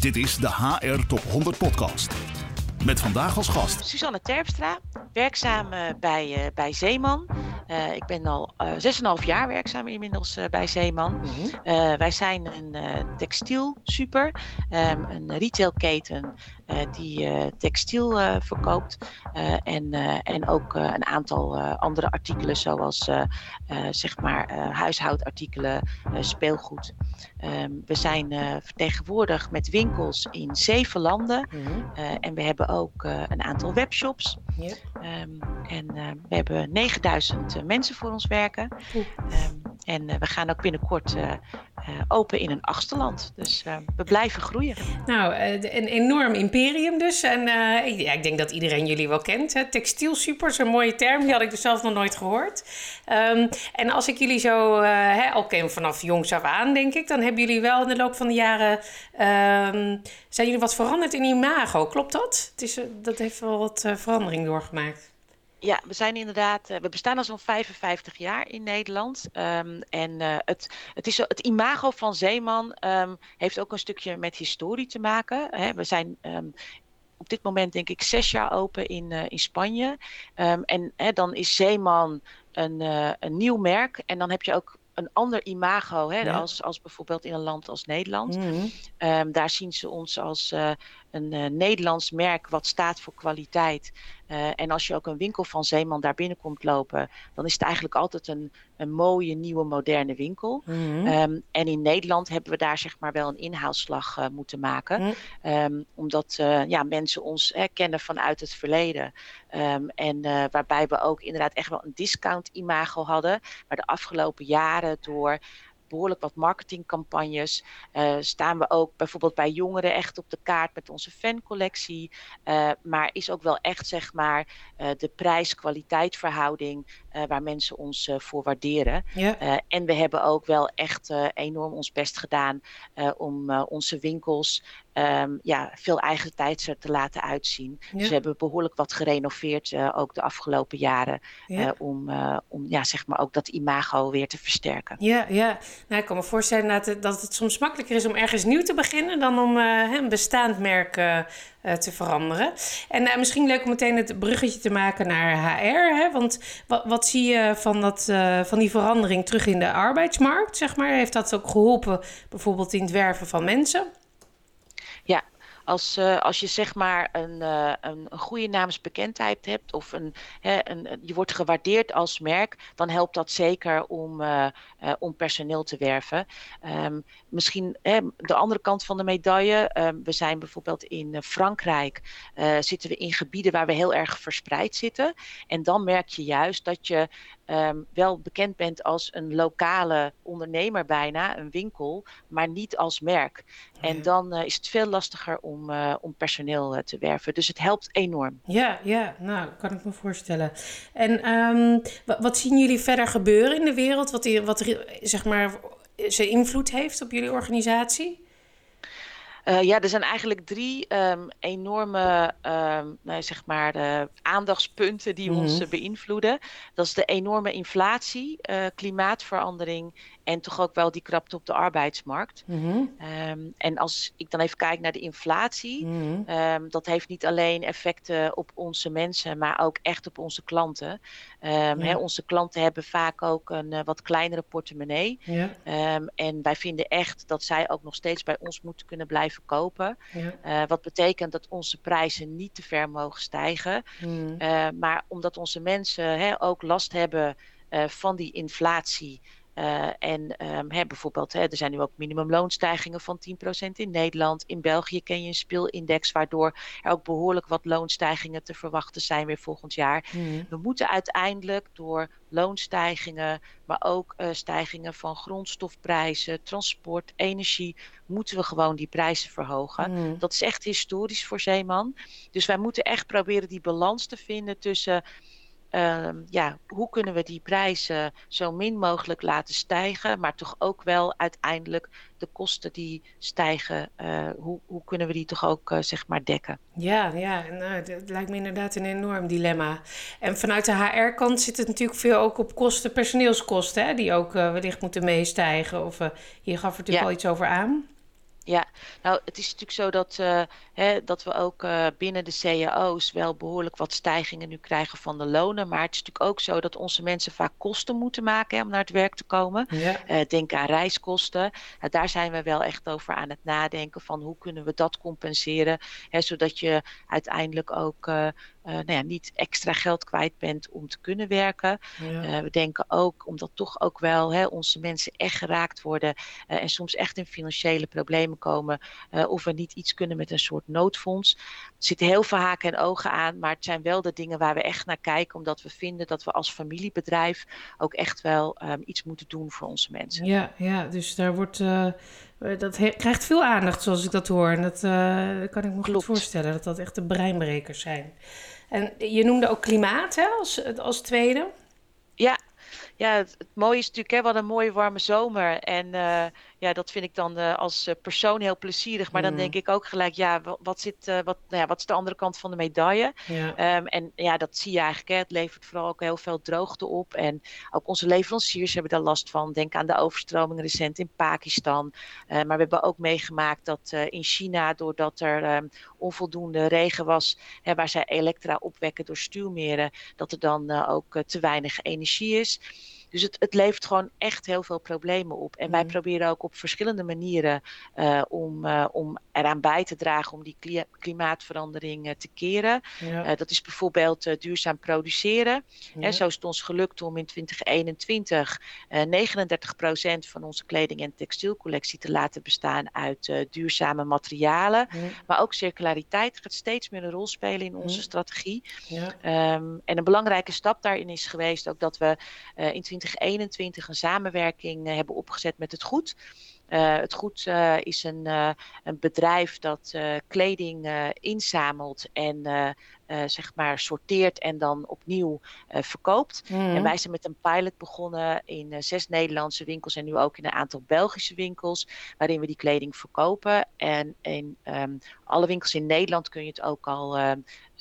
Dit is de HR Top 100 Podcast. Met vandaag als gast. Susanne Terpstra, werkzaam uh, bij, uh, bij Zeeman. Uh, ik ben al 6,5 jaar werkzaam inmiddels bij Zeeman. Mm -hmm. wij zijn een textiel super, um, een retailketen die textiel verkoopt. en, en ook een aantal andere artikelen zoals zeg maar huishoudartikelen, speelgoed. Um, we zijn vertegenwoordigd met winkels in zeven landen. Mm -hmm. en we hebben ook uh, een aantal webshops. Um, en uh, we hebben 9000 uh, mensen voor ons werken. Um, en we gaan ook binnenkort open in een achterland. Dus we blijven groeien. Nou, een enorm imperium dus. En ja, ik denk dat iedereen jullie wel kent. Hè? Textiel super, is een mooie term. Die had ik dus zelf nog nooit gehoord. Um, en als ik jullie zo hè, al ken vanaf jongs af aan, denk ik... dan hebben jullie wel in de loop van de jaren... zijn jullie wat veranderd in imago, klopt dat? Het is, dat heeft wel wat verandering doorgemaakt. Ja, we zijn inderdaad, uh, we bestaan al zo'n 55 jaar in Nederland. Um, en uh, het, het, is, het imago van Zeeman um, heeft ook een stukje met historie te maken. Hè. We zijn um, op dit moment denk ik zes jaar open in, uh, in Spanje. en hè, dan is Zeeman een, een nieuw merk. En dan heb je ook een ander imago hè, ja. als, als bijvoorbeeld in een land als Nederland. Mm -hmm. um, daar zien ze ons als uh, een uh, Nederlands merk wat staat voor kwaliteit. Uh, en als je ook een winkel van Zeeman daar binnenkomt lopen, dan is het eigenlijk altijd een, een mooie, nieuwe, moderne winkel. Mm -hmm. um, en in Nederland hebben we daar zeg maar wel een inhaalslag moeten maken. Mm -hmm. um, omdat ja, mensen ons kennen vanuit het verleden. en waarbij we ook inderdaad echt wel een discount imago hadden. Maar de afgelopen jaren door behoorlijk wat marketingcampagnes. Uh, staan we ook bijvoorbeeld bij jongeren echt op de kaart met onze fancollectie. Uh, maar is ook wel echt zeg maar uh, de prijs-kwaliteit verhouding waar mensen ons voor waarderen. Ja. en we hebben ook wel echt enorm ons best gedaan om onze winkels um, ja, veel eigen tijdser te laten uitzien. Ja. Dus we hebben behoorlijk wat gerenoveerd uh, ook de afgelopen jaren. Ja. Uh, om, uh, om ja, zeg maar ook dat imago weer te versterken. Ja, ja. Nou, ik kan me voorstellen dat het, dat het soms makkelijker is om ergens nieuw te beginnen dan om een bestaand merk te veranderen. En misschien leuk om meteen het bruggetje te maken naar HR. Hè? Want wat, wat zie je van, dat, van die verandering terug in de arbeidsmarkt? Zeg maar? Heeft dat ook geholpen bijvoorbeeld in het werven van mensen? Ja, als, uh, als je zeg maar een, uh, een, een, goede naamsbekendheid hebt of een, hè, een, je wordt gewaardeerd als merk, dan helpt dat zeker om, uh, om personeel te werven. Um, misschien hè, de andere kant van de medaille. Um, we zijn bijvoorbeeld in Frankrijk, zitten we in gebieden waar we heel erg verspreid zitten. En dan merk je juist dat je um, wel bekend bent als een lokale ondernemer bijna, een winkel, maar niet als merk. Ja. En dan uh, is het veel lastiger om, uh, om personeel uh, te werven. Dus het helpt enorm. Ja, ja, nou, kan ik me voorstellen. En um, wat zien jullie verder gebeuren in de wereld? Wat, wat zeg maar zijn invloed heeft op jullie organisatie? Uh, ja, er zijn eigenlijk drie um, enorme um, nou, zeg maar, uh, aandachtspunten die mm -hmm. ons uh, beïnvloeden. Dat is de enorme inflatie, klimaatverandering en toch ook wel die krapte op de arbeidsmarkt. Mm -hmm. um, en als ik dan even kijk naar de inflatie, mm -hmm. dat heeft niet alleen effecten op onze mensen, maar ook echt op onze klanten. Hè, onze klanten hebben vaak ook een wat kleinere portemonnee. Ja. en wij vinden echt dat zij ook nog steeds bij ons moeten kunnen blijven kopen. Ja. Uh, wat betekent dat onze prijzen niet te ver mogen stijgen. Mm. Uh, maar omdat onze mensen hè, ook last hebben van die inflatie. Uh, en um, hè, bijvoorbeeld, hè, er zijn nu ook minimumloonstijgingen van 10% in Nederland. In België ken je een speelindex, waardoor er ook behoorlijk wat loonstijgingen te verwachten zijn weer volgend jaar. Mm. We moeten uiteindelijk door loonstijgingen, maar ook uh, stijgingen van grondstofprijzen, transport, energie, moeten we gewoon die prijzen verhogen. Mm. Dat is echt historisch voor Zeeman. Dus wij moeten echt proberen die balans te vinden tussen um, ja, hoe kunnen we die prijzen zo min mogelijk laten stijgen, maar toch ook wel uiteindelijk de kosten die stijgen, uh, hoe, hoe kunnen we die toch ook uh, zeg maar dekken? Ja, ja nou, dat lijkt me inderdaad een enorm dilemma. En vanuit de HR-kant zit het natuurlijk veel ook op kosten, personeelskosten, hè, die ook uh, wellicht moeten meestijgen. Of je gaf er natuurlijk ja. al iets over aan. Ja, nou, het is natuurlijk zo dat, uh, hè, dat we ook uh, binnen de cao's wel behoorlijk wat stijgingen nu krijgen van de lonen. Maar het is natuurlijk ook zo dat onze mensen vaak kosten moeten maken hè, om naar het werk te komen. Ja. Uh, denk aan reiskosten. daar zijn we wel echt over aan het nadenken van hoe kunnen we dat compenseren. Hè, zodat je uiteindelijk ook uh, nou ja, niet extra geld kwijt bent om te kunnen werken. Ja. Uh, we denken ook, omdat toch ook wel hè, onze mensen echt geraakt worden uh, en soms echt in financiële problemen komen, of we niet iets kunnen met een soort noodfonds. Er zitten heel veel haken en ogen aan, maar het zijn wel de dingen waar we echt naar kijken, omdat we vinden dat we als familiebedrijf ook echt wel um, iets moeten doen voor onze mensen. Ja, ja dus daar wordt dat krijgt veel aandacht, zoals ik dat hoor. En dat uh, kan ik me goed voorstellen, dat dat echt de breinbrekers zijn. En je noemde ook klimaat hè, als, als tweede. Ja, ja het, het, mooie is natuurlijk, hè, wat een mooie warme zomer. En uh, ja, dat vind ik dan uh, als uh, persoon heel plezierig. Maar mm. dan denk ik ook gelijk, ja, wat, zit, uh, wat, nou ja, wat is de andere kant van de medaille? Ja. Um, en ja, dat zie je eigenlijk. Hè. Het levert vooral ook heel veel droogte op. En ook onze leveranciers hebben daar last van. Denk aan de overstromingen recent in Pakistan. maar we hebben ook meegemaakt dat in China, doordat er um, onvoldoende regen was, hè, waar zij elektra opwekken door stuwmeren, dat er dan ook te weinig energie is. Dus het, het levert gewoon echt heel veel problemen op. En wij mm. proberen ook op verschillende manieren uh, om, uh, om eraan bij te dragen om die klimaatverandering uh, te keren. Ja. dat is bijvoorbeeld duurzaam produceren. Ja. En zo is het ons gelukt om in 2021 39% van onze kleding- en textielcollectie te laten bestaan uit duurzame materialen. Ja. Maar ook circulariteit gaat steeds meer een rol spelen in onze strategie. Um, en een belangrijke stap daarin is geweest ook dat we in 2021 een samenwerking uh, hebben opgezet met het Goed. Uh, het Goed uh, is een, een, bedrijf dat kleding inzamelt en zeg maar sorteert en dan opnieuw verkoopt. Mm. En wij zijn met een pilot begonnen in zes Nederlandse winkels en nu ook in een aantal Belgische winkels, waarin we die kleding verkopen. En in um, alle winkels in Nederland kun je het ook al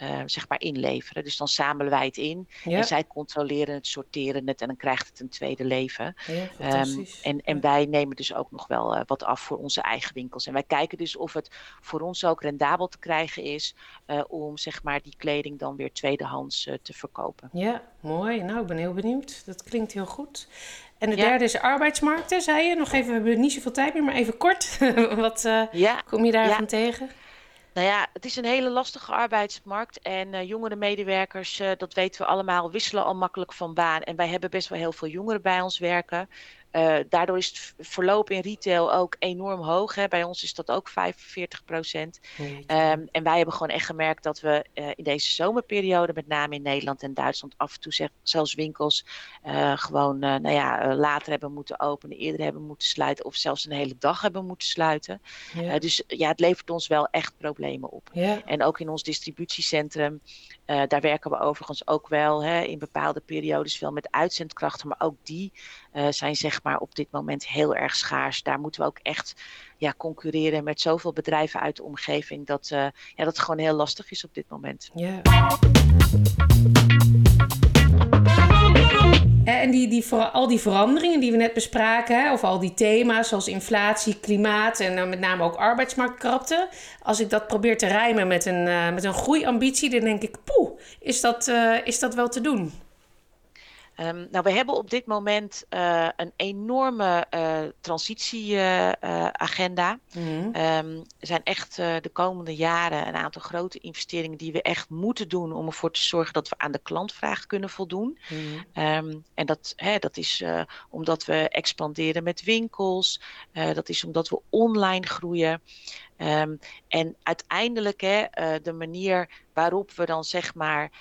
uh, zeg maar inleveren. Dus dan zamelen wij het in ja. en zij controleren het, sorteren het en dan krijgt het een tweede leven. Ja, um, en, en wij nemen dus ook nog wel uh, wat af voor onze eigen winkels. En wij kijken dus of het voor ons ook rendabel te krijgen is uh, om zeg maar die kleding dan weer tweedehands te verkopen. Ja, mooi. Nou, ik ben heel benieuwd. Dat klinkt heel goed. En de ja. derde is arbeidsmarkten, zei je. Nog even, we hebben niet zoveel tijd meer, maar even kort. Wat ja. kom je daarvan tegen? Nou ja, het is een hele lastige arbeidsmarkt. En uh, jongere medewerkers, uh, dat weten we allemaal, wisselen al makkelijk van baan. En wij hebben best wel heel veel jongeren bij ons werken. Uh, daardoor is het verloop in retail ook enorm hoog. Hè. Bij ons is dat ook 45 procent. Um, en wij hebben gewoon echt gemerkt dat we uh, in deze zomerperiode, met name in Nederland en Duitsland, af en toe zeg, zelfs winkels uh, gewoon nou ja, later hebben moeten openen, eerder hebben moeten sluiten of zelfs een hele dag hebben moeten sluiten. Ja. dus ja, het levert ons wel echt problemen op. Ja. En ook in ons distributiecentrum uh, daar werken we overigens ook wel hè, in bepaalde periodes veel met uitzendkrachten, maar ook die uh, zijn zeg maar op dit moment heel erg schaars. Daar moeten we ook echt ja, concurreren met zoveel bedrijven uit de omgeving dat, uh, ja, dat het gewoon heel lastig is op dit moment. Ja. En die, die, al die veranderingen die we net bespraken, of al die thema's zoals inflatie, klimaat en met name ook arbeidsmarktkrapte. Als ik dat probeer te rijmen met een, uh, met een groeiambitie, dan denk ik, poeh, is dat, uh, is dat wel te doen? Um, nou, we hebben op dit moment uh, een enorme uh, transitieagenda. Uh, mm -hmm. um, er zijn echt de komende jaren een aantal grote investeringen die we echt moeten doen om ervoor te zorgen dat we aan de klantvraag kunnen voldoen. Mm -hmm. um, en dat, hè, dat is omdat we expanderen met winkels, dat is omdat we online groeien. en uiteindelijk hè, de manier waarop we dan zeg maar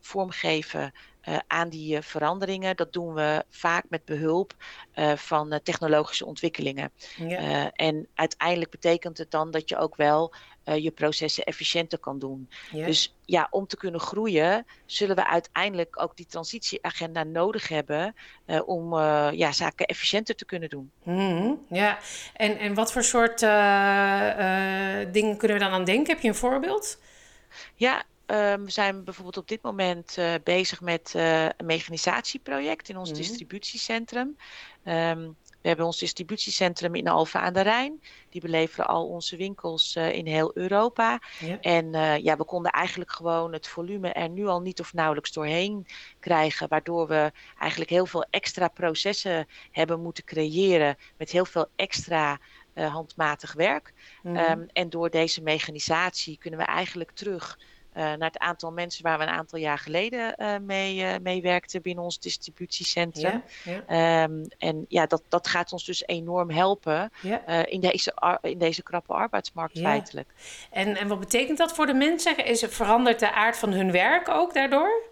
vormgeven uh, aan die uh, veranderingen. Dat doen we vaak met behulp uh, van technologische ontwikkelingen. Ja. en uiteindelijk betekent het dan dat je ook wel je processen efficiënter kan doen. Ja. Dus ja, om te kunnen groeien, zullen we uiteindelijk ook die transitieagenda nodig hebben om ja, zaken efficiënter te kunnen doen. Mm, ja, en, en wat voor soort dingen kunnen we dan aan denken? Heb je een voorbeeld? Ja, Um, we zijn bijvoorbeeld op dit moment uh, bezig met uh, een mechanisatieproject in ons mm -hmm. distributiecentrum. Um, We hebben ons distributiecentrum in Alphen aan de Rijn. Die beleveren al onze winkels in heel Europa. Ja. En ja, we konden eigenlijk gewoon het volume er nu al niet of nauwelijks doorheen krijgen. Waardoor we eigenlijk heel veel extra processen hebben moeten creëren. Met heel veel extra handmatig werk. Mhm. Ehm, en door deze mechanisatie kunnen we eigenlijk terug naar het aantal mensen waar we een aantal jaar geleden uh, mee, uh, mee werkten binnen ons distributiecentrum. Ja, ja. Um, en ja, dat, dat gaat ons dus enorm helpen ja. in, deze, in deze krappe arbeidsmarkt feitelijk. En, en wat betekent dat voor de mensen? Is het, verandert de aard van hun werk ook daardoor?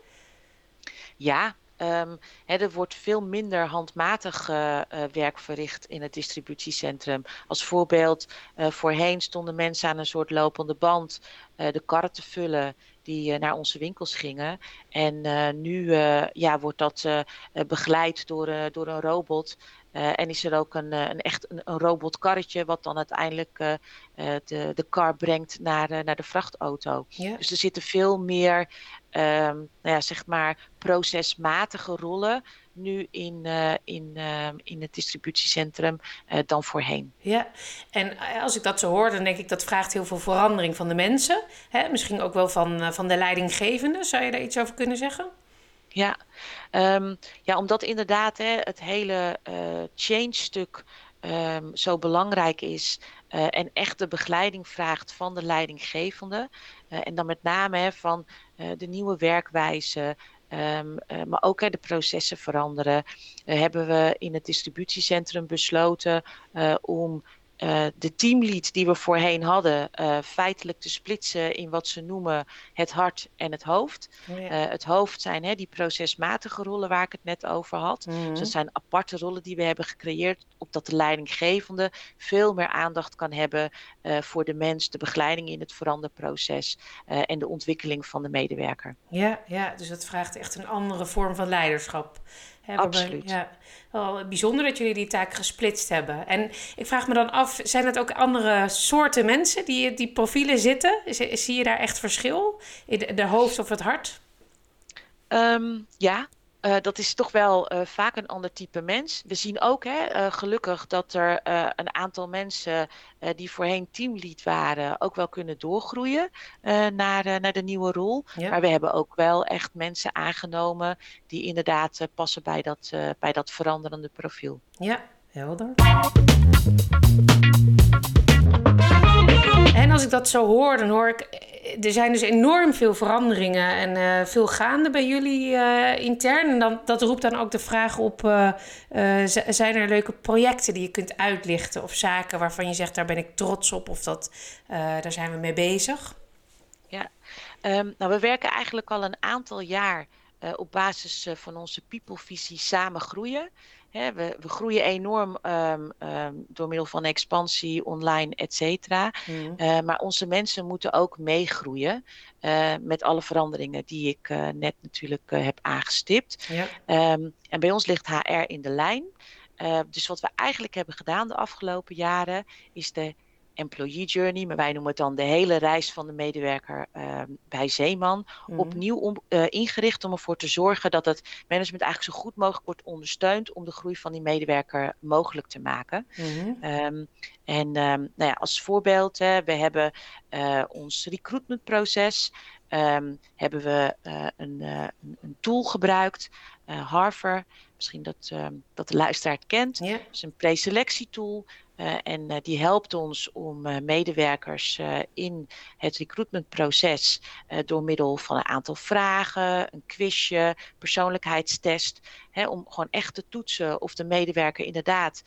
Ja, Um, er wordt veel minder handmatig uh, werk verricht in het distributiecentrum. Als voorbeeld, uh, voorheen stonden mensen aan een soort lopende band de karren te vullen die naar onze winkels gingen. En nu ja, wordt dat begeleid door, door een robot. En is er ook een, een echt een, een robotkarretje, wat dan uiteindelijk de, de kar brengt naar, naar de vrachtauto. Dus er zitten veel meer um, nou ja, zeg maar procesmatige rollen nu in, in, in het distributiecentrum dan voorheen. Ja, en als ik dat zo hoor, dan denk ik dat vraagt heel veel verandering van de mensen. Hè? Misschien ook wel van, van de leidinggevende. Zou je daar iets over kunnen zeggen? Ja, um, ja omdat inderdaad hè, het hele change-stuk um, zo belangrijk is uh, en echt de begeleiding vraagt van de leidinggevende. Uh, en dan met name hè, van uh, de nieuwe werkwijze, um, maar ook hè, de processen veranderen. hebben we in het distributiecentrum besloten om uh, de teamlead die we voorheen hadden, uh, feitelijk te splitsen in wat ze noemen het hart en het hoofd. Ja. uh, het hoofd zijn hè, die procesmatige rollen waar ik het net over had. Mm -hmm. Dus dat zijn aparte rollen die we hebben gecreëerd, opdat de leidinggevende veel meer aandacht kan hebben voor de mens, de begeleiding in het veranderproces en de ontwikkeling van de medewerker. Ja, ja, dus dat vraagt echt een andere vorm van leiderschap. Absoluut. Ja, wel bijzonder dat jullie die taak gesplitst hebben. En ik vraag me dan af, zijn het ook andere soorten mensen die die profielen zitten? Zie je daar echt verschil in de hoofd of het hart? Um, ja, uh, dat is toch wel uh, vaak een ander type mens. We zien ook hè, uh, gelukkig dat er een aantal mensen die voorheen teamlead waren, ook wel kunnen doorgroeien naar, naar de nieuwe rol. Ja. Maar we hebben ook wel echt mensen aangenomen die inderdaad passen bij dat, bij dat veranderende profiel. Ja, helder. En als ik dat zo hoor, dan hoor ik er zijn dus enorm veel veranderingen en uh, veel gaande bij jullie uh, intern. En dan, dat roept dan ook de vraag op: zijn er leuke projecten die je kunt uitlichten of zaken waarvan je zegt daar ben ik trots op of dat, daar zijn we mee bezig? Ja, um, nou, we werken eigenlijk al een aantal jaar op basis van onze people-visie samen groeien. Hè, we, we, groeien enorm um, um, door middel van expansie, online, et cetera. Mm. Uh, maar onze mensen moeten ook meegroeien uh, met alle veranderingen die ik uh, net natuurlijk heb aangestipt. Ja. Um, en bij ons ligt HR in de lijn. dus wat we eigenlijk hebben gedaan de afgelopen jaren is de employee journey, maar wij noemen het dan de hele reis van de medewerker uh, bij Zeeman, mm. opnieuw om, uh, ingericht om ervoor te zorgen dat het management eigenlijk zo goed mogelijk wordt ondersteund om de groei van die medewerker mogelijk te maken. Mm. Um, en um, nou ja, als voorbeeld, hè, we hebben uh, ons recruitmentproces, um, hebben we een, een, tool gebruikt, Harvard, misschien dat, dat de luisteraar het kent. Yeah. Is een preselectietool. Uh, en uh, die helpt ons om uh, medewerkers in het recruitmentproces door middel van een aantal vragen, een quizje, persoonlijkheidstest, hè, om gewoon echt te toetsen of de medewerker inderdaad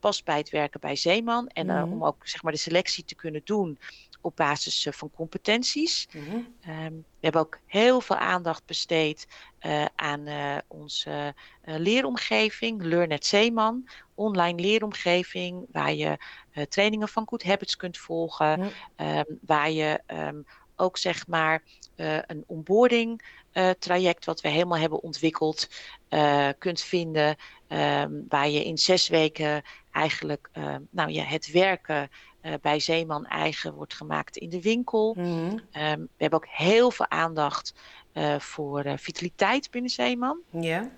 past bij het werken bij Zeeman. En mm -hmm. om ook zeg maar, de selectie te kunnen doen op basis uh, van competenties. Mm -hmm. um, we hebben ook heel veel aandacht besteed uh, aan uh, onze leeromgeving, Learn at Zeeman. Online leeromgeving waar je trainingen van Good Habits kunt volgen. Mm -hmm. um, waar je um, ook zeg maar een onboarding traject wat we helemaal hebben ontwikkeld kunt vinden. waar je in zes weken eigenlijk nou, ja, het werken bij Zeeman eigen wordt gemaakt in de winkel. Mm -hmm. um, we hebben ook heel veel aandacht uh, voor uh, vitaliteit binnen Zeeman. Ja.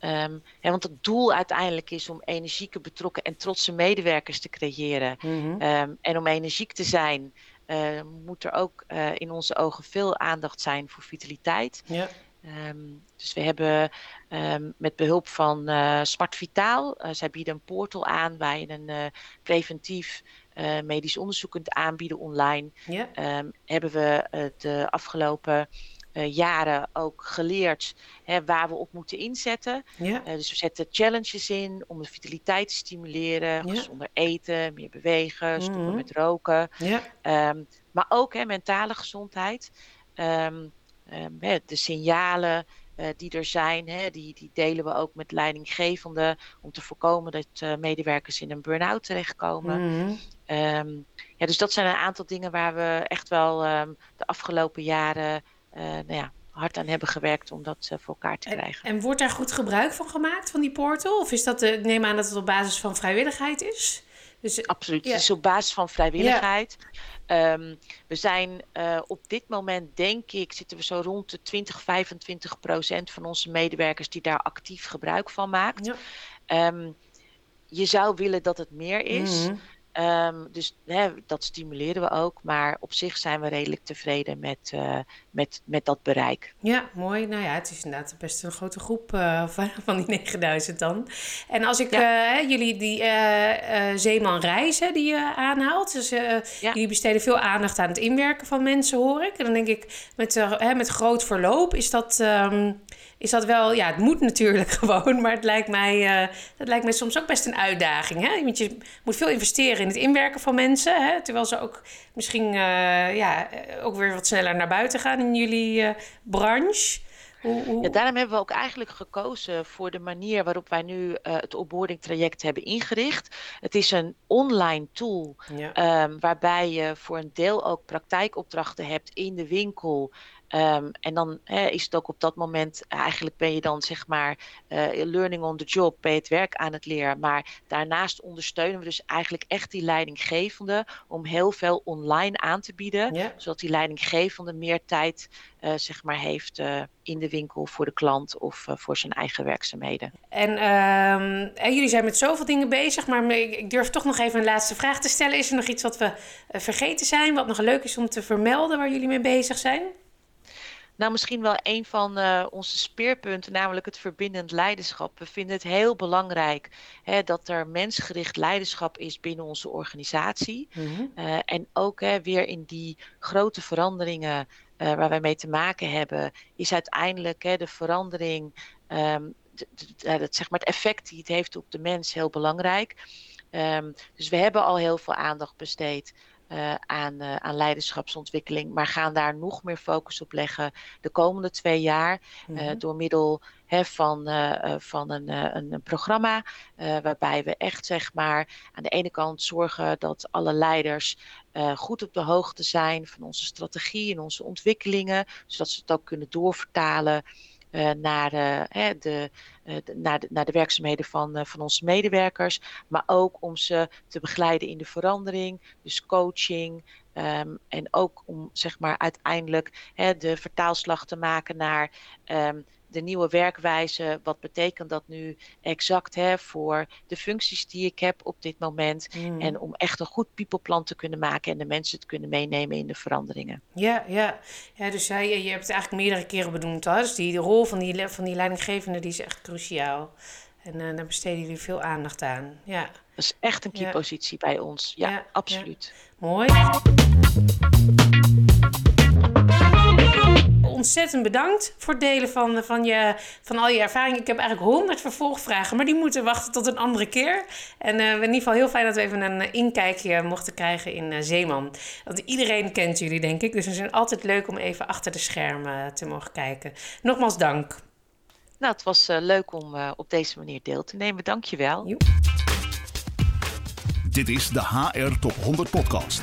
Um, want het doel uiteindelijk is om energieke, betrokken en trotse medewerkers te creëren. Mhm. Ehm, en om energiek te zijn, uh, moet er ook uh, in onze ogen veel aandacht zijn voor vitaliteit. Ja. Um, dus we hebben met behulp van uh, Smart Vitaal, zij bieden een portal aan waar je een preventief medisch onderzoek kunt aanbieden online. Ja. hebben we de afgelopen uh, jaren ook geleerd hè, waar we op moeten inzetten. Ja. Uh, dus we zetten challenges in om de vitaliteit te stimuleren. Ja. Gezonder eten, meer bewegen, stoppen mm -hmm. met roken. Ja. Um, maar ook hè, mentale gezondheid. Um, um, hè, de signalen uh, die er zijn, hè, die, die delen we ook met leidinggevenden om te voorkomen dat medewerkers in een burn-out terechtkomen. Mm -hmm. Ja, dus dat zijn een aantal dingen waar we echt wel de afgelopen jaren uh, nou ja, hard aan hebben gewerkt om dat uh, voor elkaar te krijgen. En, en, wordt daar goed gebruik van gemaakt, van die portal? Of is dat, uh, neem aan dat het op basis van vrijwilligheid is? Dus, Absoluut, ja. het is op basis van vrijwilligheid. Ja. Um, we zijn uh, op dit moment, denk ik, zitten we zo rond de 20, 25 procent van onze medewerkers die daar actief gebruik van maakt. Ja. Je zou willen dat het meer is. Mm -hmm. Um, dus hè, dat stimuleren we ook. Maar op zich zijn we redelijk tevreden met, uh, met, met dat bereik. Ja, mooi. Nou ja, het is inderdaad best een grote groep uh, van, van die 9000 dan. En als ik ja. uh, jullie die Zeeman reizen die je aanhaalt. Dus ja. jullie besteden veel aandacht aan het inwerken van mensen, hoor ik. En dan denk ik, met, met groot verloop is dat... Um, is dat wel, ja, het moet natuurlijk gewoon, maar het lijkt mij, dat lijkt mij soms ook best een uitdaging. Hè? Want je moet veel investeren in het inwerken van mensen, hè? terwijl ze ook misschien uh, ja, ook weer wat sneller naar buiten gaan in jullie uh, branche. Hoe, hoe... Ja, daarom hebben we ook eigenlijk gekozen voor de manier waarop wij nu uh, het onboarding traject hebben ingericht. Het is een online tool ja. um, waarbij je voor een deel ook praktijkopdrachten hebt in de winkel. Um, en dan hè, is het ook op dat moment, eigenlijk ben je dan zeg maar uh, learning on the job, ben je het werk aan het leren. Maar daarnaast ondersteunen we dus eigenlijk echt die leidinggevende om heel veel online aan te bieden. Zodat die leidinggevende meer tijd uh, zeg maar heeft uh, in de winkel voor de klant of voor zijn eigen werkzaamheden. En, um, en, jullie zijn met zoveel dingen bezig, maar ik durf toch nog even een laatste vraag te stellen. Is er nog iets wat we vergeten zijn, wat nog leuk is om te vermelden waar jullie mee bezig zijn? Nou, misschien wel een van uh, onze speerpunten, namelijk het verbindend leiderschap. We vinden het heel belangrijk hè, dat er mensgericht leiderschap is binnen onze organisatie. Mm-hmm. Uh, en ook hè, weer in die grote veranderingen uh, waar wij mee te maken hebben, is uiteindelijk hè, de verandering, um, de, de, de, zeg maar het effect die het heeft op de mens heel belangrijk. Um, dus we hebben al heel veel aandacht besteed uh, aan, uh, aan leiderschapsontwikkeling, maar gaan daar nog meer focus op leggen de komende twee jaar mm -hmm. door middel hè, van, van een, een, een programma waarbij we echt zeg maar aan de ene kant zorgen dat alle leiders goed op de hoogte zijn van onze strategie en onze ontwikkelingen, zodat ze het ook kunnen doorvertalen naar, uh, de, uh, naar, de, naar de werkzaamheden van, van onze medewerkers, maar ook om ze te begeleiden in de verandering, dus coaching. Um, en ook om zeg maar uiteindelijk de vertaalslag te maken naar um, de nieuwe werkwijze, wat betekent dat nu exact hè, voor de functies die ik heb op dit moment. Mm. En om echt een goed peopleplan te kunnen maken en de mensen te kunnen meenemen in de veranderingen. Ja, ja. ja dus jij, je hebt het eigenlijk meerdere keren benoemd. Hè? Dus die de rol van die, van die leidinggevende die is echt cruciaal. En uh, daar besteden jullie veel aandacht aan. Ja. Dat is echt een key positie ja. bij ons. Ja, ja absoluut. Mooi ontzettend bedankt voor het delen van, van, je, van al je ervaringen. Ik heb eigenlijk honderd vervolgvragen, maar die moeten wachten tot een andere keer. En uh, in ieder geval heel fijn dat we even een eh, inkijkje mochten krijgen in uh, Zeeman. Want iedereen kent jullie, denk ik. Dus het is altijd leuk om even achter de schermen te mogen kijken. Nogmaals dank. Nou, het was uh, leuk om uh, op deze manier deel te nemen. Dank je wel. Dit is de HR Top 100 podcast.